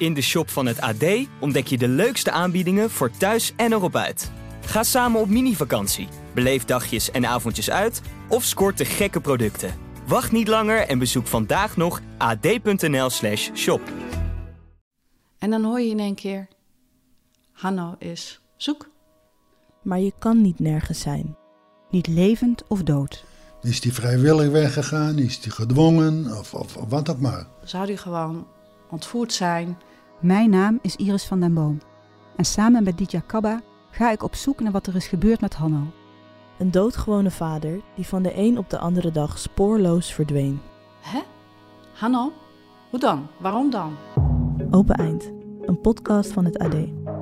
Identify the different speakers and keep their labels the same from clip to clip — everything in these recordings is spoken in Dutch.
Speaker 1: In de shop van het AD ontdek je de leukste aanbiedingen voor thuis en erop uit. Ga samen op mini-vakantie, beleef dagjes en avondjes uit of scoort de gekke producten. Wacht niet langer en bezoek vandaag nog ad.nl/slash shop.
Speaker 2: En dan hoor je in één keer: Hanno is zoek.
Speaker 3: Maar je kan niet nergens zijn. Niet levend of dood.
Speaker 4: Is die vrijwillig weggegaan? Is die gedwongen? Of, of, of wat ook maar.
Speaker 2: Zou die gewoon ontvoerd zijn?
Speaker 5: Mijn naam is Iris van den Boom. En samen met Ditya Kabba ga ik op zoek naar wat er is gebeurd met Hanno.
Speaker 3: Een doodgewone vader die van de een op de andere dag spoorloos verdween.
Speaker 2: Hè? Hanno? Hoe dan? Waarom dan?
Speaker 3: Open Eind, een podcast van het AD.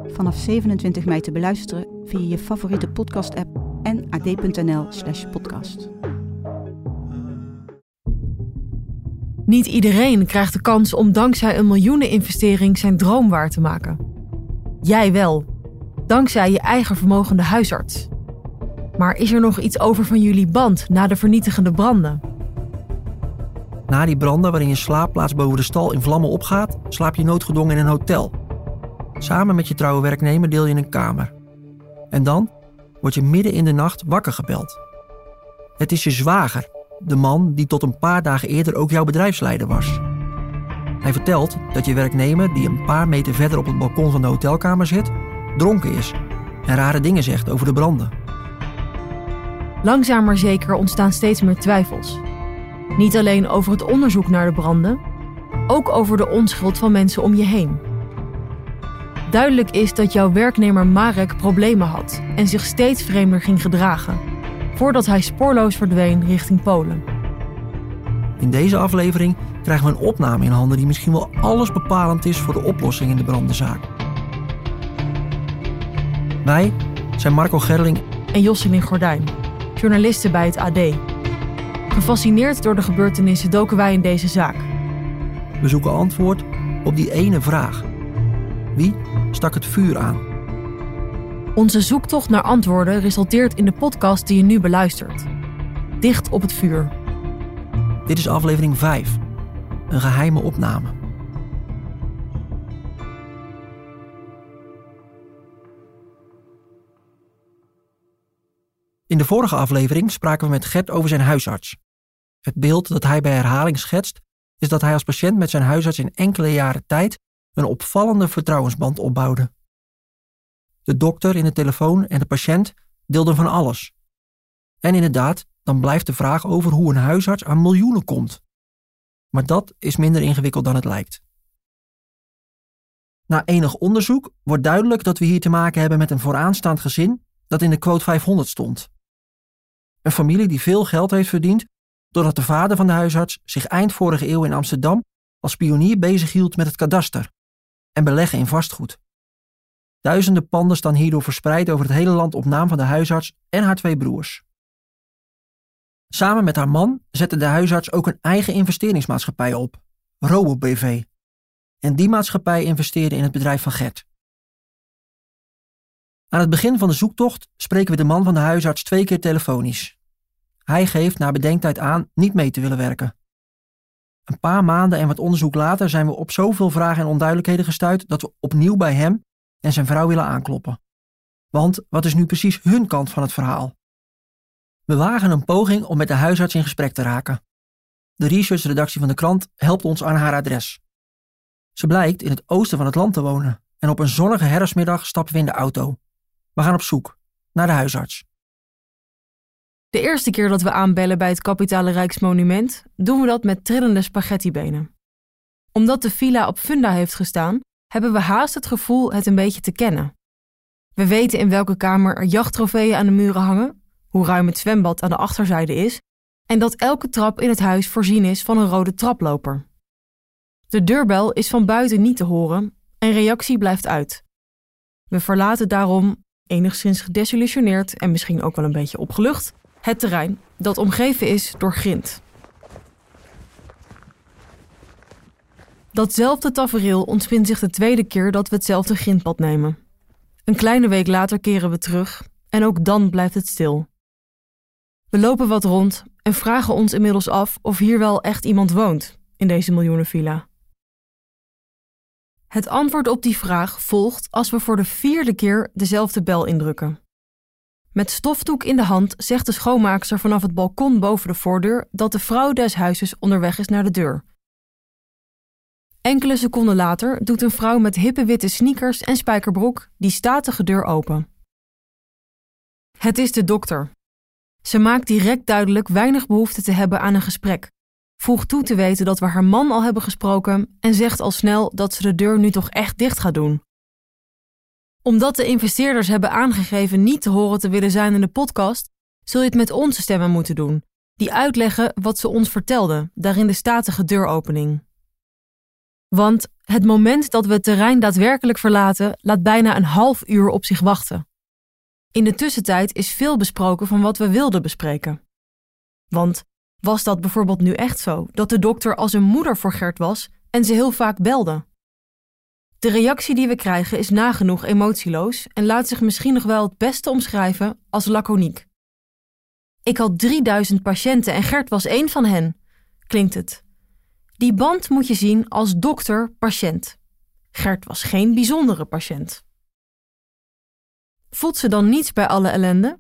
Speaker 5: Vanaf 27 mei te beluisteren via je favoriete podcast-app en ad.nl/slash
Speaker 6: Niet iedereen krijgt de kans om dankzij een miljoeneninvestering zijn droom waar te maken. Jij wel, dankzij je eigen vermogende huisarts. Maar is er nog iets over van jullie band na de vernietigende branden?
Speaker 7: Na die branden waarin je slaapplaats boven de stal in vlammen opgaat, slaap je noodgedwongen in een hotel. Samen met je trouwe werknemer deel je een kamer. En dan word je midden in de nacht wakker gebeld. Het is je zwager, de man die tot een paar dagen eerder ook jouw bedrijfsleider was. Hij vertelt dat je werknemer, die een paar meter verder op het balkon van de hotelkamer zit, dronken is en rare dingen zegt over de branden.
Speaker 6: Langzaam maar zeker ontstaan steeds meer twijfels. Niet alleen over het onderzoek naar de branden, ook over de onschuld van mensen om je heen. Duidelijk is dat jouw werknemer Marek problemen had en zich steeds vreemder ging gedragen, voordat hij spoorloos verdween richting Polen.
Speaker 7: In deze aflevering krijgen we een opname in handen die misschien wel alles bepalend is voor de oplossing in de brandenzaak. Wij zijn Marco Gerling
Speaker 6: en Josselin Gordijn, journalisten bij het AD. Gefascineerd door de gebeurtenissen doken wij in deze zaak.
Speaker 7: We zoeken antwoord op die ene vraag. Wie stak het vuur aan?
Speaker 6: Onze zoektocht naar antwoorden resulteert in de podcast die je nu beluistert. Dicht op het vuur.
Speaker 7: Dit is aflevering 5. Een geheime opname. In de vorige aflevering spraken we met Gert over zijn huisarts. Het beeld dat hij bij herhaling schetst, is dat hij als patiënt met zijn huisarts in enkele jaren tijd een opvallende vertrouwensband opbouwde. De dokter in de telefoon en de patiënt deelden van alles. En inderdaad, dan blijft de vraag over hoe een huisarts aan miljoenen komt. Maar dat is minder ingewikkeld dan het lijkt. Na enig onderzoek wordt duidelijk dat we hier te maken hebben met een vooraanstaand gezin dat in de quote 500 stond. Een familie die veel geld heeft verdiend doordat de vader van de huisarts zich eind vorige eeuw in Amsterdam als pionier bezighield met het kadaster en beleggen in vastgoed. Duizenden panden staan hierdoor verspreid over het hele land op naam van de huisarts en haar twee broers. Samen met haar man zette de huisarts ook een eigen investeringsmaatschappij op, RoboBV. En die maatschappij investeerde in het bedrijf van Gert. Aan het begin van de zoektocht spreken we de man van de huisarts twee keer telefonisch. Hij geeft na bedenktijd aan niet mee te willen werken. Een paar maanden en wat onderzoek later zijn we op zoveel vragen en onduidelijkheden gestuurd dat we opnieuw bij hem en zijn vrouw willen aankloppen. Want wat is nu precies hun kant van het verhaal? We wagen een poging om met de huisarts in gesprek te raken. De researchredactie van de krant helpt ons aan haar adres. Ze blijkt in het oosten van het land te wonen en op een zonnige herfstmiddag stappen we in de auto. We gaan op zoek naar de huisarts.
Speaker 6: De eerste keer dat we aanbellen bij het Kapitale Rijksmonument, doen we dat met trillende spaghettibenen. Omdat de villa op funda heeft gestaan, hebben we haast het gevoel het een beetje te kennen. We weten in welke kamer er jachttrofeeën aan de muren hangen, hoe ruim het zwembad aan de achterzijde is en dat elke trap in het huis voorzien is van een rode traploper. De deurbel is van buiten niet te horen en reactie blijft uit. We verlaten daarom, enigszins gedesillusioneerd en misschien ook wel een beetje opgelucht, het terrein dat omgeven is door grind. Datzelfde tafereel ontspint zich de tweede keer dat we hetzelfde grindpad nemen. Een kleine week later keren we terug en ook dan blijft het stil. We lopen wat rond en vragen ons inmiddels af of hier wel echt iemand woont in deze miljoenenvilla. Het antwoord op die vraag volgt als we voor de vierde keer dezelfde bel indrukken. Met stofdoek in de hand zegt de schoonmaakster vanaf het balkon boven de voordeur dat de vrouw des huizes onderweg is naar de deur. Enkele seconden later doet een vrouw met hippe witte sneakers en spijkerbroek die statige deur open. Het is de dokter. Ze maakt direct duidelijk weinig behoefte te hebben aan een gesprek, voegt toe te weten dat we haar man al hebben gesproken en zegt al snel dat ze de deur nu toch echt dicht gaat doen. Omdat de investeerders hebben aangegeven niet te horen te willen zijn in de podcast, zul je het met onze stemmen moeten doen, die uitleggen wat ze ons vertelden, daarin de statige deuropening. Want het moment dat we het terrein daadwerkelijk verlaten, laat bijna een half uur op zich wachten. In de tussentijd is veel besproken van wat we wilden bespreken. Want was dat bijvoorbeeld nu echt zo, dat de dokter als een moeder voor Gert was en ze heel vaak belde? De reactie die we krijgen is nagenoeg emotieloos en laat zich misschien nog wel het beste omschrijven als laconiek. Ik had 3000 patiënten en Gert was één van hen, klinkt het. Die band moet je zien als dokter-patiënt. Gert was geen bijzondere patiënt. Voelt ze dan niets bij alle ellende?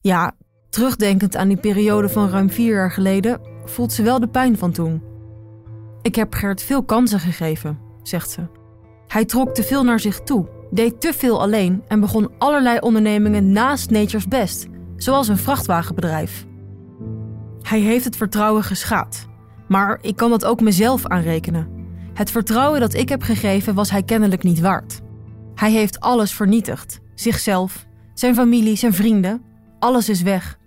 Speaker 6: Ja, terugdenkend aan die periode van ruim vier jaar geleden, voelt ze wel de pijn van toen. Ik heb Gert veel kansen gegeven, zegt ze. Hij trok te veel naar zich toe, deed te veel alleen en begon allerlei ondernemingen naast Nature's Best, zoals een vrachtwagenbedrijf. Hij heeft het vertrouwen geschaad, maar ik kan dat ook mezelf aanrekenen. Het vertrouwen dat ik heb gegeven was hij kennelijk niet waard. Hij heeft alles vernietigd: zichzelf, zijn familie, zijn vrienden. Alles is weg.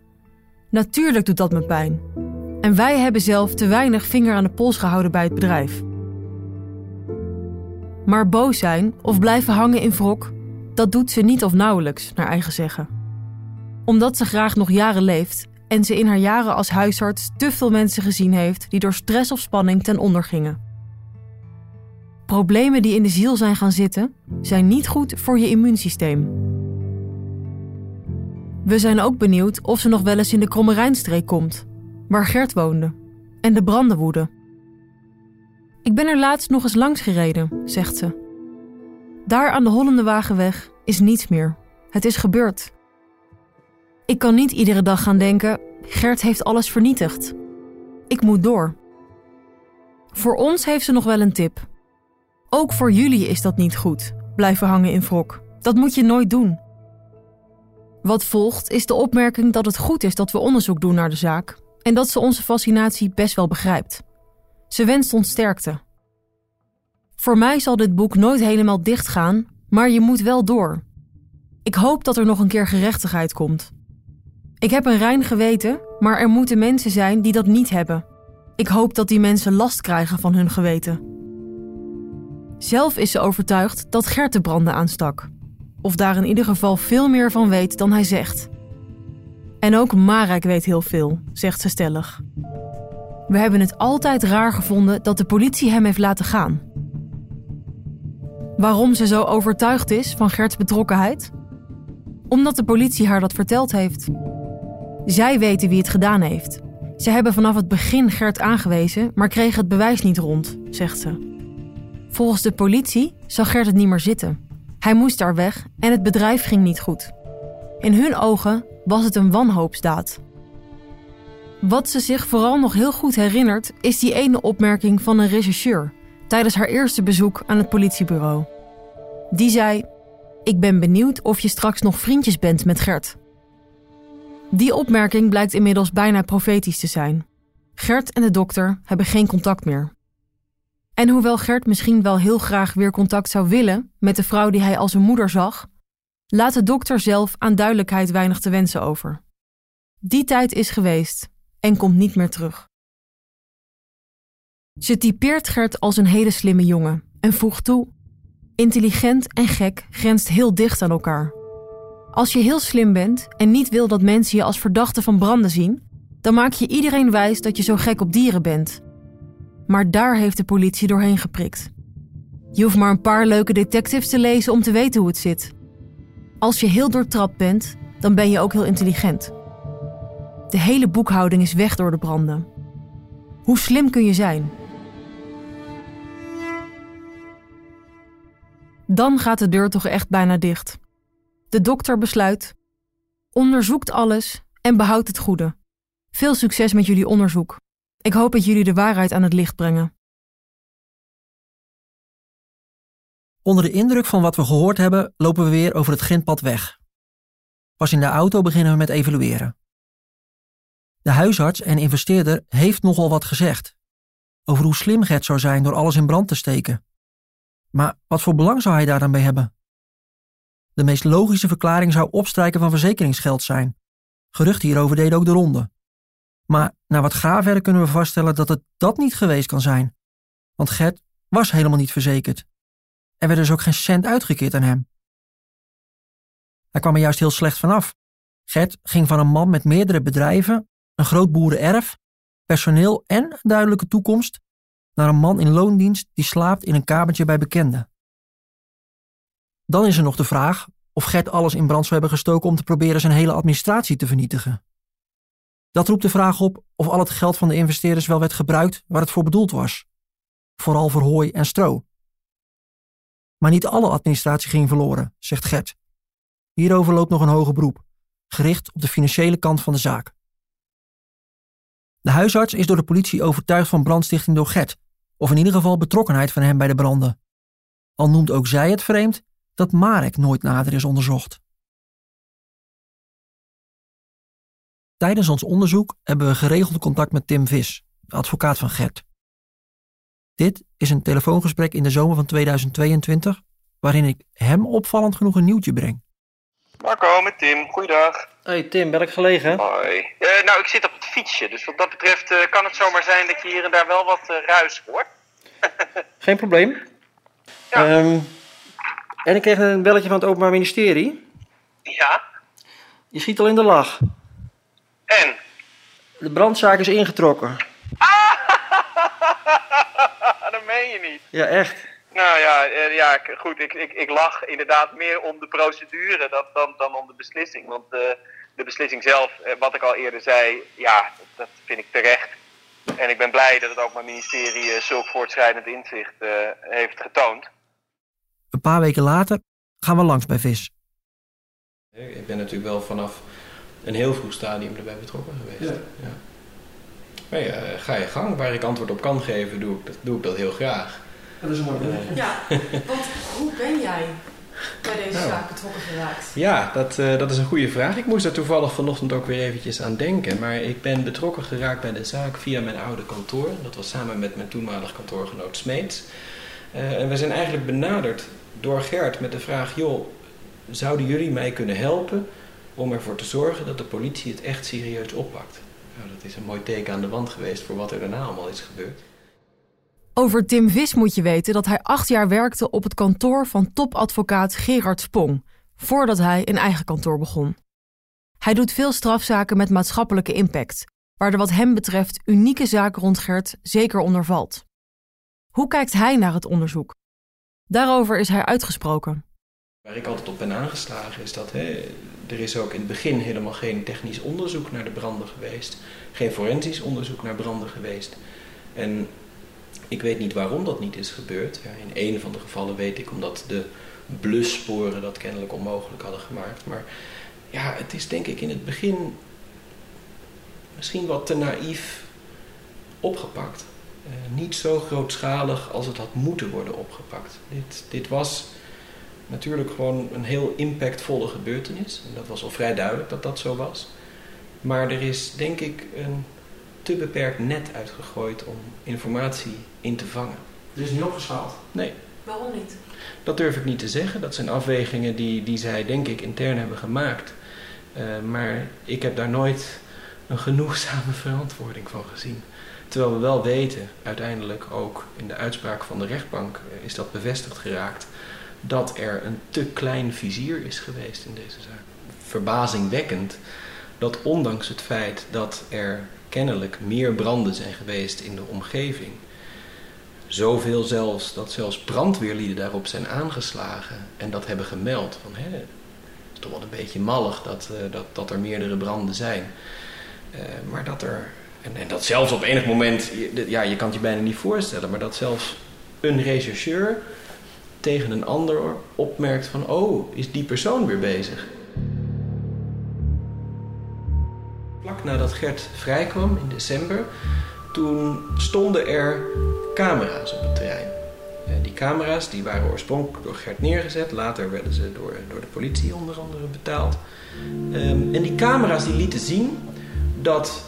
Speaker 6: Natuurlijk doet dat me pijn. En wij hebben zelf te weinig vinger aan de pols gehouden bij het bedrijf. Maar boos zijn of blijven hangen in wrok, dat doet ze niet of nauwelijks, naar eigen zeggen. Omdat ze graag nog jaren leeft en ze in haar jaren als huisarts te veel mensen gezien heeft die door stress of spanning ten onder gingen. Problemen die in de ziel zijn gaan zitten, zijn niet goed voor je immuunsysteem. We zijn ook benieuwd of ze nog wel eens in de Krommerijnstreek komt, waar Gert woonde, en de branden woeden. Ik ben er laatst nog eens langs gereden, zegt ze. Daar aan de Hollende Wagenweg is niets meer. Het is gebeurd. Ik kan niet iedere dag gaan denken: Gert heeft alles vernietigd. Ik moet door. Voor ons heeft ze nog wel een tip. Ook voor jullie is dat niet goed, blijven hangen in wrok. Dat moet je nooit doen. Wat volgt is de opmerking dat het goed is dat we onderzoek doen naar de zaak en dat ze onze fascinatie best wel begrijpt. Ze wenst ons sterkte. Voor mij zal dit boek nooit helemaal dichtgaan, maar je moet wel door. Ik hoop dat er nog een keer gerechtigheid komt. Ik heb een rein geweten, maar er moeten mensen zijn die dat niet hebben. Ik hoop dat die mensen last krijgen van hun geweten. Zelf is ze overtuigd dat Gert de branden aanstak. Of daar in ieder geval veel meer van weet dan hij zegt. En ook Marek weet heel veel, zegt ze stellig. We hebben het altijd raar gevonden dat de politie hem heeft laten gaan. Waarom ze zo overtuigd is van Gerts betrokkenheid? Omdat de politie haar dat verteld heeft. Zij weten wie het gedaan heeft. Ze hebben vanaf het begin Gert aangewezen, maar kregen het bewijs niet rond, zegt ze. Volgens de politie zag Gert het niet meer zitten. Hij moest daar weg en het bedrijf ging niet goed. In hun ogen was het een wanhoopsdaad. Wat ze zich vooral nog heel goed herinnert, is die ene opmerking van een rechercheur tijdens haar eerste bezoek aan het politiebureau. Die zei: Ik ben benieuwd of je straks nog vriendjes bent met Gert. Die opmerking blijkt inmiddels bijna profetisch te zijn. Gert en de dokter hebben geen contact meer. En hoewel Gert misschien wel heel graag weer contact zou willen met de vrouw die hij als een moeder zag, laat de dokter zelf aan duidelijkheid weinig te wensen over. Die tijd is geweest en komt niet meer terug. Ze typeert Gert als een hele slimme jongen en voegt toe: intelligent en gek grenst heel dicht aan elkaar. Als je heel slim bent en niet wil dat mensen je als verdachte van branden zien, dan maak je iedereen wijs dat je zo gek op dieren bent. Maar daar heeft de politie doorheen geprikt. Je hoeft maar een paar leuke detectives te lezen om te weten hoe het zit. Als je heel doortrapt bent, dan ben je ook heel intelligent. De hele boekhouding is weg door de branden. Hoe slim kun je zijn? Dan gaat de deur toch echt bijna dicht. De dokter besluit: onderzoekt alles en behoudt het goede. Veel succes met jullie onderzoek. Ik hoop dat jullie de waarheid aan het licht brengen.
Speaker 7: Onder de indruk van wat we gehoord hebben, lopen we weer over het grindpad weg. Pas in de auto beginnen we met evalueren. De huisarts en investeerder heeft nogal wat gezegd. Over hoe slim Gert zou zijn door alles in brand te steken. Maar wat voor belang zou hij daar dan bij hebben? De meest logische verklaring zou opstrijken van verzekeringsgeld zijn. Geruchten hierover deden ook de ronde. Maar na wat graver kunnen we vaststellen dat het dat niet geweest kan zijn. Want Gert was helemaal niet verzekerd. Er werd dus ook geen cent uitgekeerd aan hem. Hij kwam er juist heel slecht vanaf. Gert ging van een man met meerdere bedrijven, een groot boerenerf, personeel en een duidelijke toekomst, naar een man in loondienst die slaapt in een kamertje bij bekenden. Dan is er nog de vraag of Gert alles in brand zou hebben gestoken om te proberen zijn hele administratie te vernietigen. Dat roept de vraag op of al het geld van de investeerders wel werd gebruikt waar het voor bedoeld was. Vooral voor hooi en stro. Maar niet alle administratie ging verloren, zegt Gert. Hierover loopt nog een hoger beroep, gericht op de financiële kant van de zaak. De huisarts is door de politie overtuigd van brandstichting door Gert, of in ieder geval betrokkenheid van hem bij de branden. Al noemt ook zij het vreemd dat Marek nooit nader is onderzocht. Tijdens ons onderzoek hebben we geregeld contact met Tim Vis, de advocaat van Gert. Dit is een telefoongesprek in de zomer van 2022, waarin ik hem opvallend genoeg een nieuwtje breng.
Speaker 8: Marco, met Tim. Goeiedag.
Speaker 7: Hey Tim, ben ik gelegen?
Speaker 8: Hoi. Eh, nou, ik zit op het fietsje, dus wat dat betreft eh, kan het zomaar zijn dat je hier en daar wel wat eh, ruis hoort.
Speaker 7: Geen probleem.
Speaker 8: Ja.
Speaker 7: Ehm, en ik kreeg een belletje van het Openbaar Ministerie.
Speaker 8: Ja.
Speaker 7: Je schiet al in de lach.
Speaker 8: En?
Speaker 7: De brandzaak is ingetrokken.
Speaker 8: dat meen je niet.
Speaker 7: Ja, echt.
Speaker 8: Nou ja, eh, ja goed, ik, ik, ik lach inderdaad meer om de procedure dan, dan, dan om de beslissing. Want eh, de beslissing zelf, eh, wat ik al eerder zei, ja, dat vind ik terecht. En ik ben blij dat het ook mijn ministerie zulk voortschrijdend inzicht heeft getoond.
Speaker 7: Een paar weken later gaan we langs bij Vis.
Speaker 9: Ik ben natuurlijk wel vanaf een heel vroeg stadium erbij betrokken geweest. Ja. Maar ja, ga je gang. Waar ik antwoord op kan geven, doe ik dat, doe ik dat heel graag.
Speaker 7: Dat is een mooi
Speaker 9: Eh,
Speaker 2: Ja, want hoe ben jij bij deze
Speaker 9: Nou.
Speaker 2: zaak betrokken geraakt?
Speaker 9: Ja, dat, eh, dat is een goede vraag. Ik moest daar toevallig vanochtend ook weer eventjes aan denken. Maar ik ben betrokken geraakt bij de zaak via mijn oude kantoor. Dat was samen met mijn toenmalig kantoorgenoot Smeets. Eh, en we zijn eigenlijk benaderd door Gert met de vraag... joh, zouden jullie mij kunnen helpen om ervoor te zorgen dat de politie het echt serieus oppakt? Nou, dat is een mooi teken aan de wand geweest voor wat er daarna allemaal is gebeurd.
Speaker 6: Over Tim Vis moet je weten dat hij acht jaar werkte op het kantoor van topadvocaat Gerard Spong, voordat hij een eigen kantoor begon. Hij doet veel strafzaken met maatschappelijke impact, waar de wat hem betreft unieke zaak rond Gert zeker onder valt. Hoe kijkt hij naar het onderzoek? Daarover is hij uitgesproken.
Speaker 9: Waar ik altijd op ben aangeslagen is dat hè, er is ook in het begin helemaal geen technisch onderzoek naar de branden geweest. Geen forensisch onderzoek naar branden geweest. En ik weet niet waarom dat niet is gebeurd. Ja, in een van de gevallen weet ik omdat de blussporen dat kennelijk onmogelijk hadden gemaakt. Maar ja, het is denk ik in het begin misschien wat te naïef opgepakt. Eh, niet zo grootschalig als het had moeten worden opgepakt. Dit, dit was natuurlijk gewoon een heel impactvolle gebeurtenis. En dat was al vrij duidelijk dat dat zo was. Maar er is denk ik een te beperkt net uitgegooid om informatie in te vangen.
Speaker 7: Het is niet opgeschaald.
Speaker 9: Nee,
Speaker 2: Waarom niet?
Speaker 9: dat durf ik niet te zeggen. Dat zijn afwegingen die, die zij denk ik intern hebben gemaakt. Eh, maar ik heb daar nooit een genoegzame verantwoording van gezien. Terwijl we wel weten, uiteindelijk ook in de uitspraak van de rechtbank eh, is dat bevestigd geraakt, dat er een te klein vizier is geweest in deze zaak. Verbazingwekkend dat ondanks het feit dat er kennelijk meer branden zijn geweest in de omgeving, zoveel zelfs dat zelfs brandweerlieden daarop zijn aangeslagen en dat hebben gemeld. Van, hè, het is toch wel een beetje mallig dat, eh, dat, dat er meerdere branden zijn. Eh, maar dat er, en, en dat zelfs op enig moment, ja, je kan het je bijna niet voorstellen, maar dat zelfs een rechercheur tegen een ander opmerkt van... oh, is die persoon weer bezig? Vlak nadat Gert vrijkwam in december... toen stonden er camera's op het terrein. Die camera's die waren oorspronkelijk door Gert neergezet. Later werden ze door, door de politie onder andere betaald. Ehm, en die camera's die lieten zien dat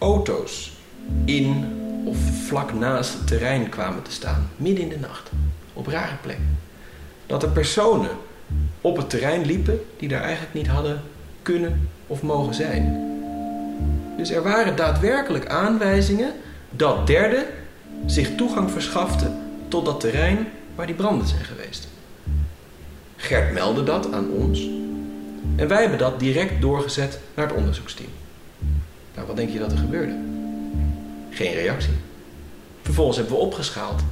Speaker 9: auto's in of vlak naast het terrein kwamen te staan. Midden in de nacht. Op rare plekken. Dat er personen op het terrein liepen die daar eigenlijk niet hadden kunnen of mogen zijn. Dus er waren daadwerkelijk aanwijzingen dat derden zich toegang verschaften tot dat terrein waar die branden zijn geweest. Gert meldde dat aan ons en wij hebben dat direct doorgezet naar het onderzoeksteam. Nou, wat denk je dat er gebeurde? Geen reactie. Vervolgens hebben we opgeschaald.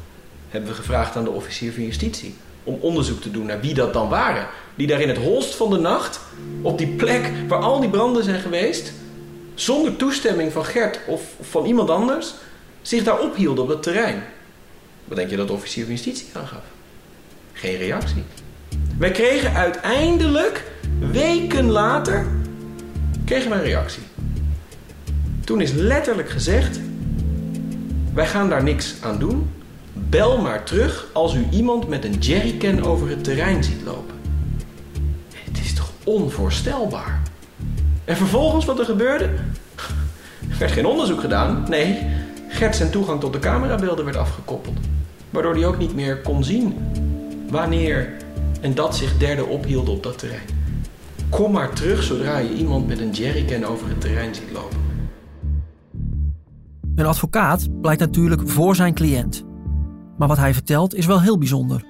Speaker 9: Hebben we gevraagd aan de officier van justitie om onderzoek te doen naar wie dat dan waren. Die daar in het holst van de nacht, op die plek waar al die branden zijn geweest, zonder toestemming van Gert of van iemand anders, zich daar ophielden op het terrein. Wat denk je dat de officier van justitie aangaf? Geen reactie. Wij kregen uiteindelijk, weken later, kregen we een reactie. Toen is letterlijk gezegd, wij gaan daar niks aan doen. Bel maar terug als u iemand met een jerrycan over het terrein ziet lopen. Het is toch onvoorstelbaar? En vervolgens wat er gebeurde? Er werd geen onderzoek gedaan. Nee, Gert zijn toegang tot de camerabeelden werd afgekoppeld. Waardoor hij ook niet meer kon zien wanneer en dat zich derde ophielden op dat terrein. Kom maar terug zodra je iemand met een jerrycan over het terrein ziet lopen.
Speaker 7: Een advocaat blijkt natuurlijk voor zijn cliënt. Maar wat hij vertelt is wel heel bijzonder.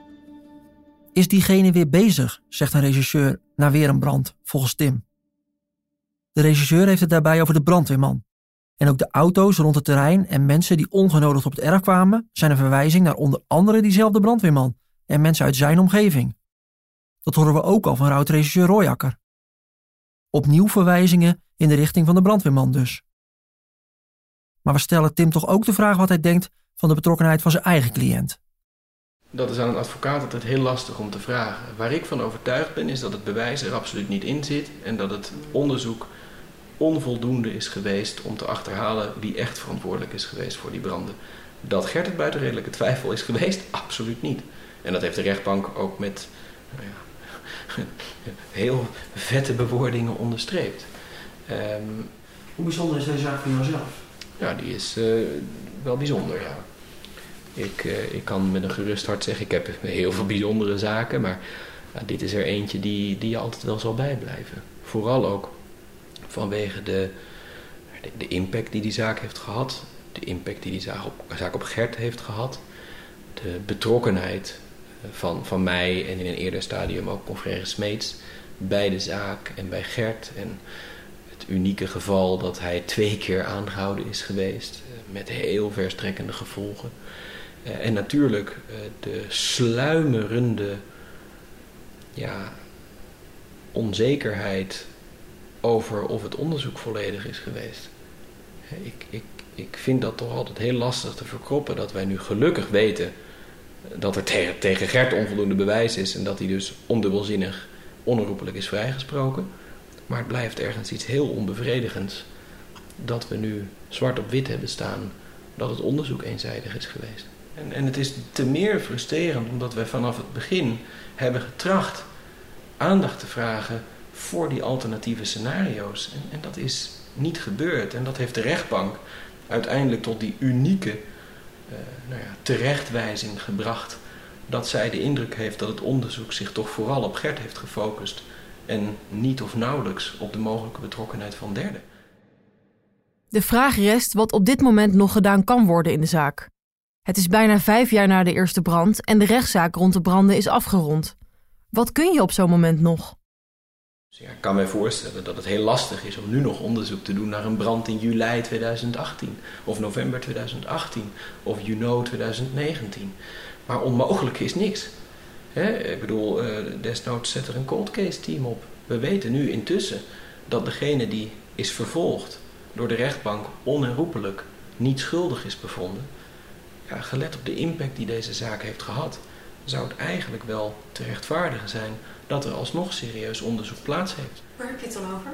Speaker 7: Is diegene weer bezig, zegt een regisseur, na weer een brand, volgens Tim. De regisseur heeft het daarbij over de brandweerman. En ook de auto's rond het terrein en mensen die ongenodigd op het erf kwamen, zijn een verwijzing naar onder andere diezelfde brandweerman en mensen uit zijn omgeving. Dat horen we ook al van oud-regisseur Royakker. Opnieuw verwijzingen in de richting van de brandweerman dus. Maar we stellen Tim toch ook de vraag wat hij denkt van de betrokkenheid van zijn eigen cliënt.
Speaker 9: Dat is aan een advocaat altijd heel lastig om te vragen. Waar ik van overtuigd ben is dat het bewijs er absoluut niet in zit en dat het onderzoek onvoldoende is geweest om te achterhalen wie echt verantwoordelijk is geweest voor die branden. Dat Gert het buiten redelijke twijfel is geweest, absoluut niet. En dat heeft de rechtbank ook met nou ja, heel vette bewoordingen onderstreept. Um,
Speaker 7: Hoe bijzonder is deze zaak voor jouzelf?
Speaker 9: Ja, die is uh, wel bijzonder, ja. Ik, uh, ik kan met een gerust hart zeggen, ik heb heel veel bijzondere zaken, maar dit is er eentje die, die je altijd wel zal bijblijven. Vooral ook vanwege de, de, de, impact die die zaak heeft gehad, de impact die die zaak op, zaak op Gert heeft gehad, de betrokkenheid van, van mij en in een eerder stadium ook Confrère Smeets bij de zaak en bij Gert. En unieke geval dat hij twee keer aangehouden is geweest eh, met heel verstrekkende gevolgen. Eh, en natuurlijk eh, de sluimerende ja, onzekerheid over of het onderzoek volledig is geweest. Ik, ik, ik vind dat toch altijd heel lastig te verkroppen dat wij nu gelukkig weten dat er tegen, tegen Gert onvoldoende bewijs is en dat hij dus ondubbelzinnig onherroepelijk is vrijgesproken. Maar het blijft ergens iets heel onbevredigends dat we nu zwart op wit hebben staan dat het onderzoek eenzijdig is geweest. En, en het is te meer frustrerend omdat we vanaf het begin hebben getracht aandacht te vragen voor die alternatieve scenario's. En, en dat is niet gebeurd. En dat heeft de rechtbank uiteindelijk tot die unieke uh, nou ja, terechtwijzing gebracht. Dat zij de indruk heeft dat het onderzoek zich toch vooral op Gert heeft gefocust. En niet of nauwelijks op de mogelijke betrokkenheid van derden.
Speaker 6: De vraag rest wat op dit moment nog gedaan kan worden in de zaak. Het is bijna vijf jaar na de eerste brand en de rechtszaak rond de branden is afgerond. Wat kun je op zo'n moment nog?
Speaker 9: Dus ja, ik kan mij voorstellen dat het heel lastig is om nu nog onderzoek te doen naar een brand in juli 2018, of november 2018, of juni 2019. Maar onmogelijk is niks. Ik bedoel, uh, desnoods zet er een cold case team op. We weten nu intussen dat degene die is vervolgd door de rechtbank onherroepelijk niet schuldig is bevonden. Ja, gelet op de impact die deze zaak heeft gehad, zou het eigenlijk wel te rechtvaardigen zijn dat er alsnog serieus onderzoek plaats heeft.
Speaker 6: Waar heb je het dan over?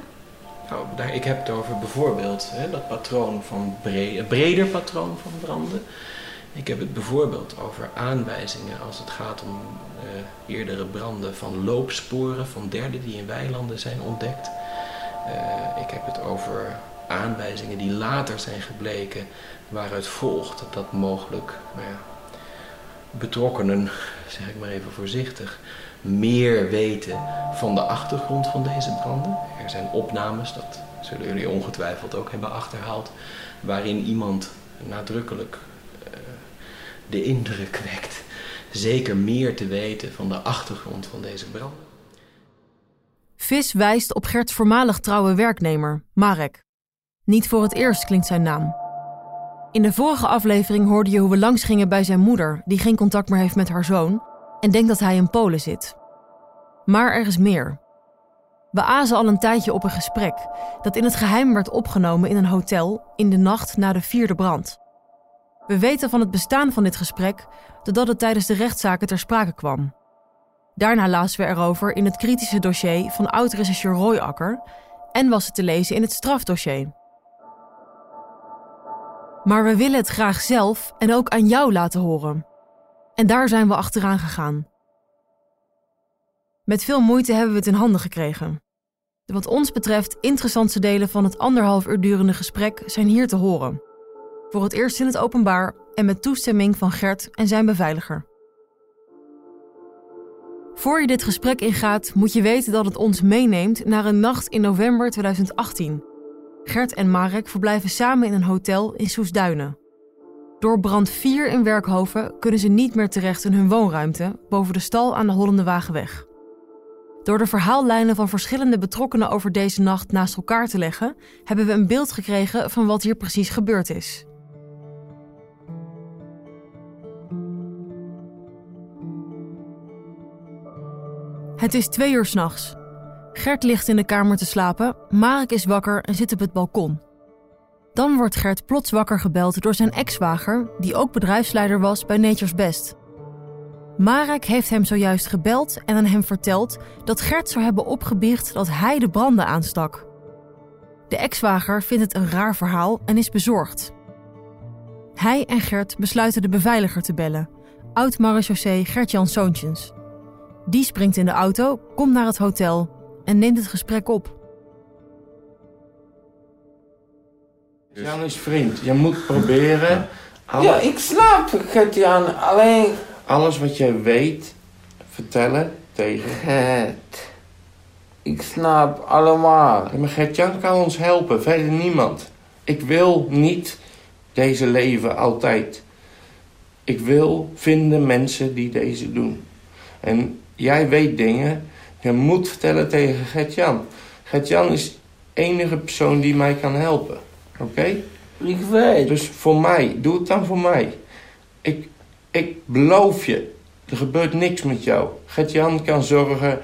Speaker 9: Nou, daar, ik heb het over bijvoorbeeld hè, dat patroon van bre breder patroon van branden. Ik heb het bijvoorbeeld over aanwijzingen als het gaat om uh, eerdere branden van loopsporen van derden die in weilanden zijn ontdekt. Uh, ik heb het over aanwijzingen die later zijn gebleken waaruit volgt dat dat mogelijk nou ja, betrokkenen, zeg ik maar even voorzichtig, meer weten van de achtergrond van deze branden. Er zijn opnames, dat zullen jullie ongetwijfeld ook hebben achterhaald, waarin iemand nadrukkelijk de indruk wekt zeker meer te weten van de achtergrond van deze branden.
Speaker 6: Vis wijst op Gerts voormalig trouwe werknemer, Marek. Niet voor het eerst klinkt zijn naam. In de vorige aflevering hoorde je hoe we langs gingen bij zijn moeder, die geen contact meer heeft met haar zoon en denkt dat hij in Polen zit. Maar er is meer. We azen al een tijdje op een gesprek dat in het geheim werd opgenomen in een hotel in de nacht na de vierde brand. We weten van het bestaan van dit gesprek doordat het tijdens de rechtszaken ter sprake kwam. Daarna lazen we erover in het kritische dossier van oud-rechercheur Roy Akker en was het te lezen in het strafdossier. Maar we willen het graag zelf en ook aan jou laten horen. En daar zijn we achteraan gegaan. Met veel moeite hebben we het in handen gekregen. De wat ons betreft interessantste delen van het anderhalf uur durende gesprek zijn hier te horen. Voor het eerst in het openbaar en met toestemming van Gert en zijn beveiliger. Voor je dit gesprek ingaat, moet je weten dat het ons meeneemt naar een nacht in november 2018. Gert en Marek verblijven samen in een hotel in Soesduinen. Door brand 4 in Werkhoven kunnen ze niet meer terecht in hun woonruimte boven de stal aan de Hollende Wagenweg. Door de verhaallijnen van verschillende betrokkenen over deze nacht naast elkaar te leggen, hebben we een beeld gekregen van wat hier precies gebeurd is. Het is twee uur s'nachts. Gert ligt in de kamer te slapen, Marek is wakker en zit op het balkon. Dan wordt Gert plots wakker gebeld door zijn ex-zwager, die ook bedrijfsleider was bij Nature's Best. Marek heeft hem zojuist gebeld en aan hem verteld dat Gert zou hebben opgebiecht dat hij de branden aanstak. De ex-zwager vindt het een raar verhaal en is bezorgd. Hij en Gert besluiten de beveiliger te bellen, oud-marechaussee Gert-Jan Soontjens. Die springt in de auto, komt naar het hotel en neemt het gesprek op.
Speaker 10: Jan is vriend. Je moet proberen.
Speaker 11: Ja, ik snap het, Jan. Alleen...
Speaker 10: Alles wat jij weet, vertellen tegen.
Speaker 11: Het. Ik snap allemaal.
Speaker 10: Ja, maar Gert-Jan kan ons helpen, verder niemand. Ik wil niet deze leven altijd. Ik wil vinden mensen die deze doen. En jij weet dingen, je moet vertellen tegen Gert-Jan. Gert-Jan is de enige persoon die mij kan helpen. Oké?
Speaker 11: Ik weet.
Speaker 10: Dus voor mij, doe het dan voor mij. Ik, ik beloof je, er gebeurt niks met jou. Gert-Jan kan zorgen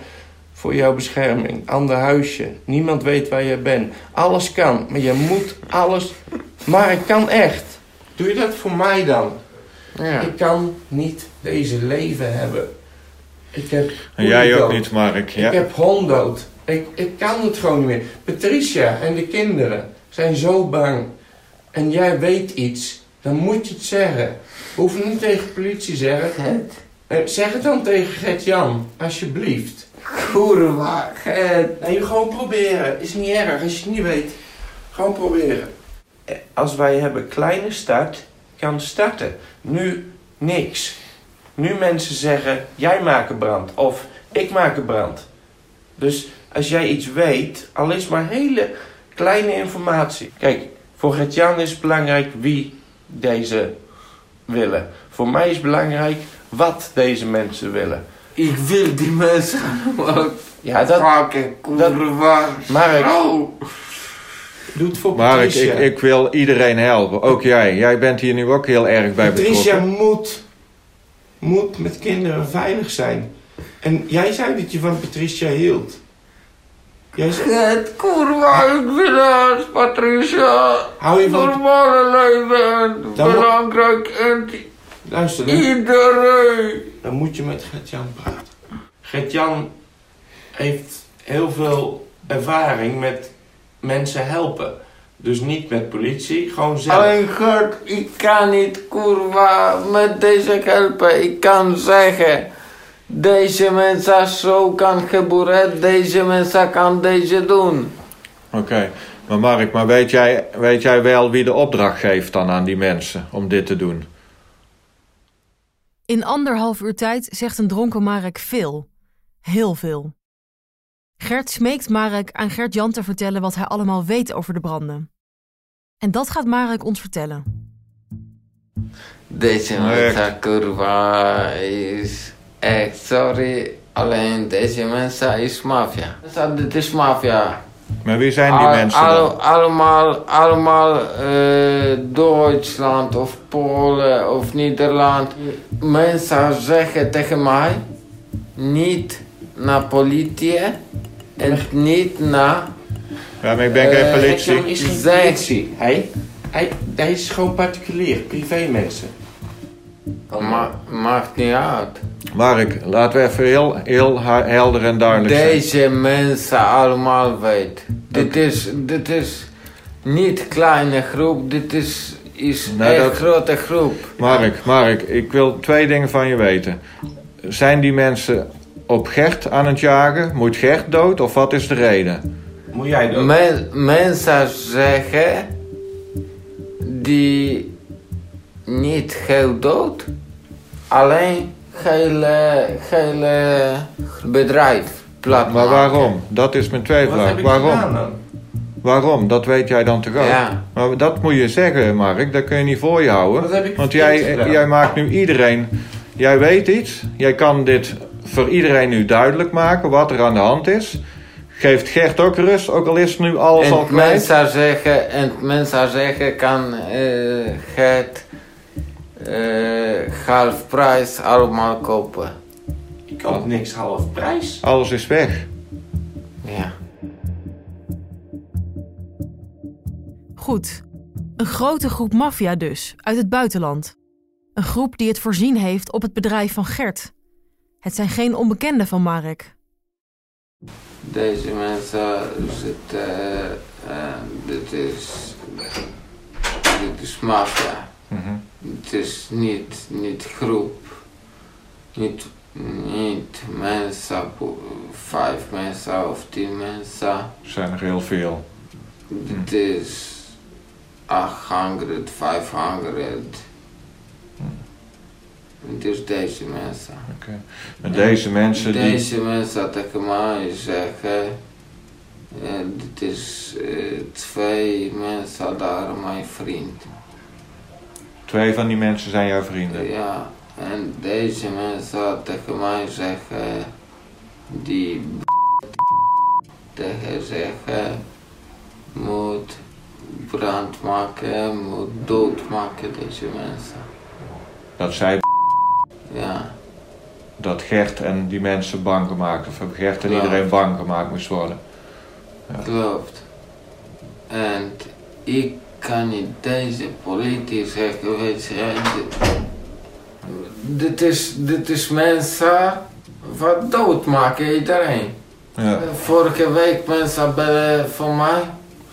Speaker 10: voor jouw bescherming. Ander huisje. Niemand weet waar je bent. Alles kan, maar je moet alles... Maar ik kan echt. Doe je dat voor mij dan?
Speaker 11: Ja.
Speaker 10: Ik kan niet deze leven hebben. Ik heb...
Speaker 12: En jij ook
Speaker 10: dood.
Speaker 12: niet, Mark. Ja.
Speaker 10: Ik heb hond dood. Ik, ik kan het gewoon niet meer. Patricia en de kinderen zijn zo bang. En jij weet iets. Dan moet je het zeggen. Hoef het niet tegen de politie te zeggen.
Speaker 11: Het.
Speaker 10: Eh, Zeg het dan tegen Gert-Jan, alsjeblieft.
Speaker 11: Kurwa, het.
Speaker 10: Nee, gewoon proberen. Is niet erg als je het niet weet. Gewoon proberen. Eh, Als wij hebben kleine start, kan starten. Nu niks. Nu mensen zeggen, jij maakt een brand. Of ik maak een brand. Dus als jij iets weet, al is maar hele kleine informatie. Kijk, voor Gert-Jan is het belangrijk wie deze willen. Voor mij is het belangrijk wat deze mensen willen.
Speaker 11: Ik wil die mensen
Speaker 10: Ja, dat... Mark,
Speaker 11: Zo.
Speaker 10: doe het voor
Speaker 12: Mark,
Speaker 10: Patricia.
Speaker 12: ik, ik wil iedereen helpen. Ook jij. Jij bent hier nu ook heel erg bij
Speaker 10: Patricia
Speaker 12: betrokken.
Speaker 10: moet, moet met kinderen veilig zijn. En jij zei dat je van Patricia hield. Jij zei,
Speaker 11: Het, kurwa, ik wil het, Patricia.
Speaker 10: hou je van...
Speaker 11: Normale leven,
Speaker 10: Dan
Speaker 11: belangrijk en
Speaker 10: Luister, dan,
Speaker 11: iedereen.
Speaker 10: dan moet je met Gert-Jan praten. Gert-Jan heeft heel veel ervaring met mensen helpen. Dus niet met politie, gewoon zelf.
Speaker 11: Alleen Gert, ik kan niet kurwa met deze helpen. Ik kan zeggen, deze mensen zo kan gebeuren, deze mensen kan deze doen.
Speaker 12: Oké, maar Mark, maar weet jij, weet jij wel wie de opdracht geeft dan aan die mensen om dit te doen?
Speaker 6: In anderhalf uur tijd zegt een dronken Marek veel. Heel veel. Gert smeekt Marek aan Gert-Jan te vertellen wat hij allemaal weet over de branden. En dat gaat Marek ons vertellen.
Speaker 11: Deze mensen kurwa is echt sorry. Alleen deze mensen is maffia. Dit is maffia.
Speaker 12: Maar wie zijn die mensen
Speaker 11: al-
Speaker 12: dan?
Speaker 11: Allemaal, allemaal eh, Duitsland of Polen of Nederland. Mensen zeggen tegen mij, niet naar politie en niet naar...
Speaker 12: Ja, maar ik ben geen
Speaker 11: eh,
Speaker 12: politie.
Speaker 10: Is geen politie. Hij, hij, hij is gewoon particulier, privé mensen.
Speaker 11: Ma maakt niet uit.
Speaker 12: Mark, laten we even heel, heel helder en duidelijk zijn.
Speaker 11: Deze mensen allemaal weten. Dit is, dit is niet kleine groep, dit is, is
Speaker 12: Nou, dat-
Speaker 11: grote groep.
Speaker 12: Mark, Mark, ik wil twee dingen van je weten. Zijn die mensen op Gert aan het jagen? Moet Gert dood of wat is de reden?
Speaker 10: Moet jij dood?
Speaker 11: Men, mensen zeggen die niet heel dood, alleen hele, hele bedrijf plat
Speaker 12: Maar waarom? Dat is mijn
Speaker 10: ik
Speaker 12: Waarom? Waarom? Dat weet jij dan toch ook?
Speaker 11: Ja.
Speaker 12: Maar dat moet je zeggen, Mark. Dat kun je niet voor je houden.
Speaker 10: Wat heb ik
Speaker 12: Want jij,
Speaker 10: gedaan?
Speaker 12: jij maakt nu iedereen... Jij weet iets. Jij kan dit voor iedereen nu duidelijk maken wat er aan de hand is. Geeft Gert ook rust, ook al is nu alles al
Speaker 11: En
Speaker 12: kwijt.
Speaker 11: mensen zeggen, en mensen zeggen kan eh het eh half prijs allemaal kopen.
Speaker 10: Ik kan niks half prijs.
Speaker 12: Alles is weg.
Speaker 11: Ja.
Speaker 6: Goed. Een grote groep maffia dus, uit het buitenland. Een groep die het voorzien heeft op het bedrijf van Gert. Het zijn geen onbekenden van Marek.
Speaker 11: Deze mensen zitten, eh, dit is, dit is maffia.
Speaker 12: Mhm.
Speaker 11: Het is niet, niet groep, niet, niet mensen, vijf mensen of tien mensen.
Speaker 12: Er zijn er heel veel.
Speaker 11: Dit is 800, 500. Het is deze mensen.
Speaker 12: Oké. En deze mensen die...
Speaker 11: Deze mensen tegen mij zeggen, dit is eh, twee mensen daar, mijn vriend.
Speaker 12: Twee van die mensen zijn jouw vrienden.
Speaker 11: Ja, en deze mensen tegen mij zeggen, die tegen zeggen, moet brand maken, moet doodmaken deze mensen.
Speaker 12: Dat zij...
Speaker 11: Ja.
Speaker 12: Dat Gert en die mensen bang gemaakt. Of Gert en
Speaker 11: Ja.
Speaker 12: iedereen bang gemaakt moest worden.
Speaker 11: Klopt. En ik kan niet deze politie zeggen, weet je, dit, dit, is, dit is mensen wat doodmaken iedereen.
Speaker 12: Ja.
Speaker 11: Vorige week mensen bellen voor mij.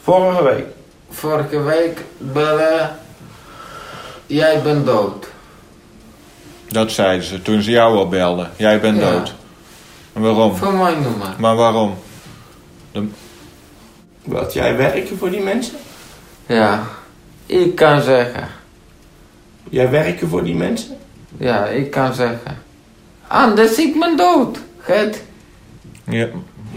Speaker 10: Vorige week?
Speaker 11: Vorige week bellen, jij bent dood.
Speaker 12: Dat zeiden ze toen ze jou al belden. Jij bent
Speaker 11: Ja.
Speaker 12: dood. En waarom?
Speaker 11: Voor mijn nummer.
Speaker 12: Maar waarom? De-
Speaker 10: Wat, jij werken voor die mensen?
Speaker 11: Ja, ik kan zeggen.
Speaker 10: Jij werken voor die mensen?
Speaker 11: Ja, ik kan zeggen. Anders ik ben dood. Het.
Speaker 12: Ja.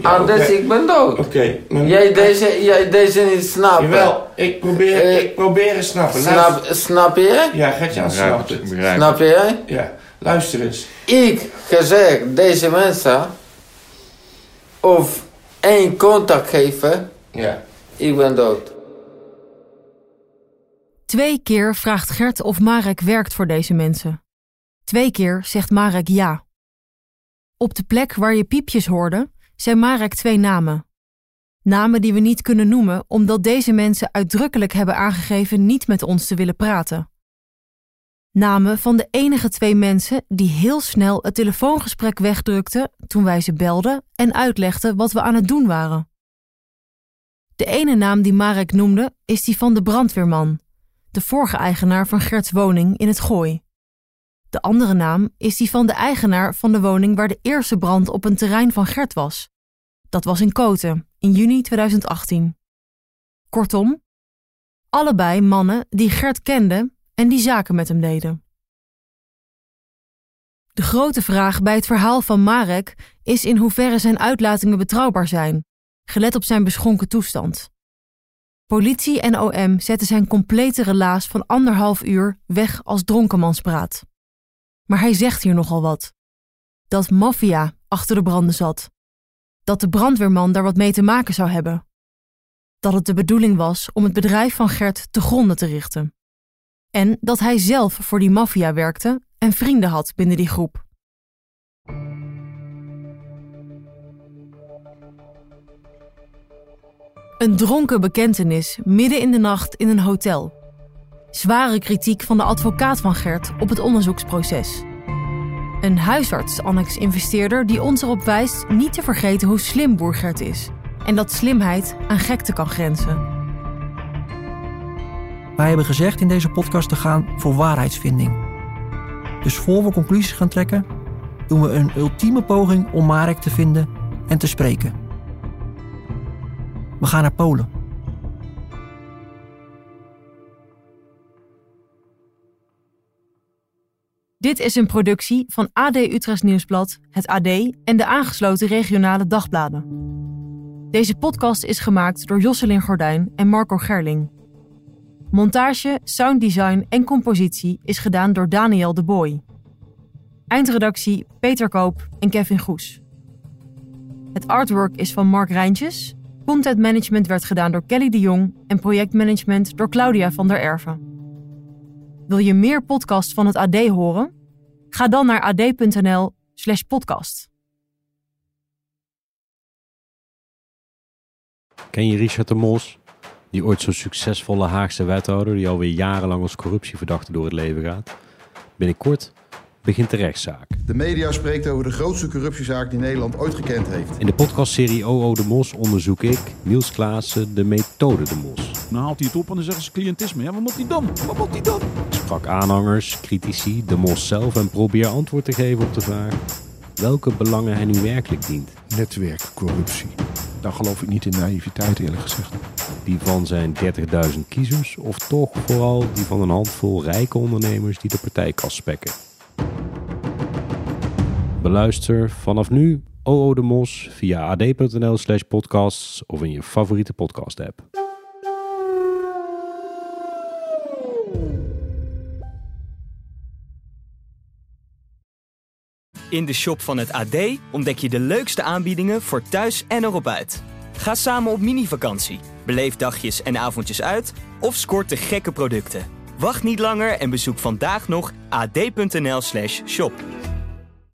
Speaker 11: Anders ik ben dood.
Speaker 10: Oké. maar-
Speaker 11: Jij deze, jij deze niet snappen.
Speaker 10: Jawel, ik probeer,
Speaker 11: Eh,
Speaker 10: ik probeer het snappen.
Speaker 11: Snap,
Speaker 10: Luister-
Speaker 11: snap je?
Speaker 10: Ja, Gert-Jan
Speaker 12: Begrijp
Speaker 10: snapt
Speaker 12: het,
Speaker 10: het.
Speaker 12: begrijp
Speaker 11: Snap je?
Speaker 10: Ja, luister eens.
Speaker 11: Ik gezegd deze mensen of één contact geven,
Speaker 10: Ja.
Speaker 11: ik ben dood.
Speaker 6: Twee keer vraagt Gert of Marek werkt voor deze mensen. Twee keer zegt Marek ja. Op de plek waar je piepjes hoorde, zijn Marek twee namen. Namen die we niet kunnen noemen omdat deze mensen uitdrukkelijk hebben aangegeven niet met ons te willen praten. Namen van de enige twee mensen die heel snel het telefoongesprek wegdrukten toen wij ze belden en uitlegden wat we aan het doen waren. De ene naam die Marek noemde is die van de brandweerman, de vorige eigenaar van Gerts woning in het Gooi. De andere naam is die van de eigenaar van de woning waar de eerste brand op een terrein van Gert was. Dat was in Koten, in juni 2018. Kortom, allebei mannen die Gert kenden en die zaken met hem deden. De grote vraag bij het verhaal van Marek is in hoeverre zijn uitlatingen betrouwbaar zijn, gelet op zijn beschonken toestand. Politie en OM zetten zijn complete relaas van anderhalf uur weg als dronkenmanspraat. Maar hij zegt hier nogal wat. Dat maffia achter de branden zat. Dat de brandweerman daar wat mee te maken zou hebben. Dat het de bedoeling was om het bedrijf van Gert te gronden te richten. En dat hij zelf voor die maffia werkte en vrienden had binnen die groep. Een dronken bekentenis midden in de nacht in een hotel. Zware kritiek van de advocaat van Gert op het onderzoeksproces. Een huisarts-annex-investeerder die ons erop wijst niet te vergeten hoe slim boer Gert is. En dat slimheid aan gekte kan grenzen.
Speaker 7: Wij hebben gezegd in deze podcast te gaan voor waarheidsvinding. Dus voor we conclusies gaan trekken, doen we een ultieme poging om Marek te vinden en te spreken. We gaan naar Polen.
Speaker 6: Dit is een productie van AD Utrecht Nieuwsblad, het AD en de aangesloten regionale dagbladen. Deze podcast is gemaakt door Josselin Gordijn en Marco Gerling. Montage, sounddesign en compositie is gedaan door Daniel de Boy. Eindredactie Peter Koop en Kevin Goes. Het artwork is van Mark Rijntjes. Content management werd gedaan door Kelly de Jong en projectmanagement door Claudia van der Erven. Wil je meer podcasts van het AD horen? Ga dan naar ad.nl/slash podcast.
Speaker 13: Ken je Richard de Mos? Die ooit zo'n succesvolle Haagse wethouder die alweer jarenlang als corruptieverdachte door het leven gaat. Binnenkort begint de rechtszaak.
Speaker 14: De media spreekt over de grootste corruptiezaak die Nederland ooit gekend heeft.
Speaker 13: In de podcastserie OO de Mos onderzoek ik, Niels Klaassen, de methode de Mos.
Speaker 15: Dan haalt hij het op en dan zeggen ze cliëntisme. Ja, wat moet hij dan? Wat moet hij dan?
Speaker 13: Ik sprak aanhangers, critici, de Mos zelf en probeer antwoord te geven op de vraag welke belangen hij nu werkelijk dient.
Speaker 16: Netwerkcorruptie. Daar geloof ik niet in naïviteit eerlijk gezegd.
Speaker 13: Die van zijn 30.000 kiezers of toch vooral die van een handvol rijke ondernemers die de partijkas spekken. Beluister vanaf nu OO de Mos via ad.nl slash podcasts of in je favoriete podcast app.
Speaker 1: In de shop van het AD ontdek je de leukste aanbiedingen voor thuis en erop uit. Ga samen op mini-vakantie, beleef dagjes en avondjes uit of scoort de gekke producten. Wacht niet langer en bezoek vandaag nog ad.nl/shop.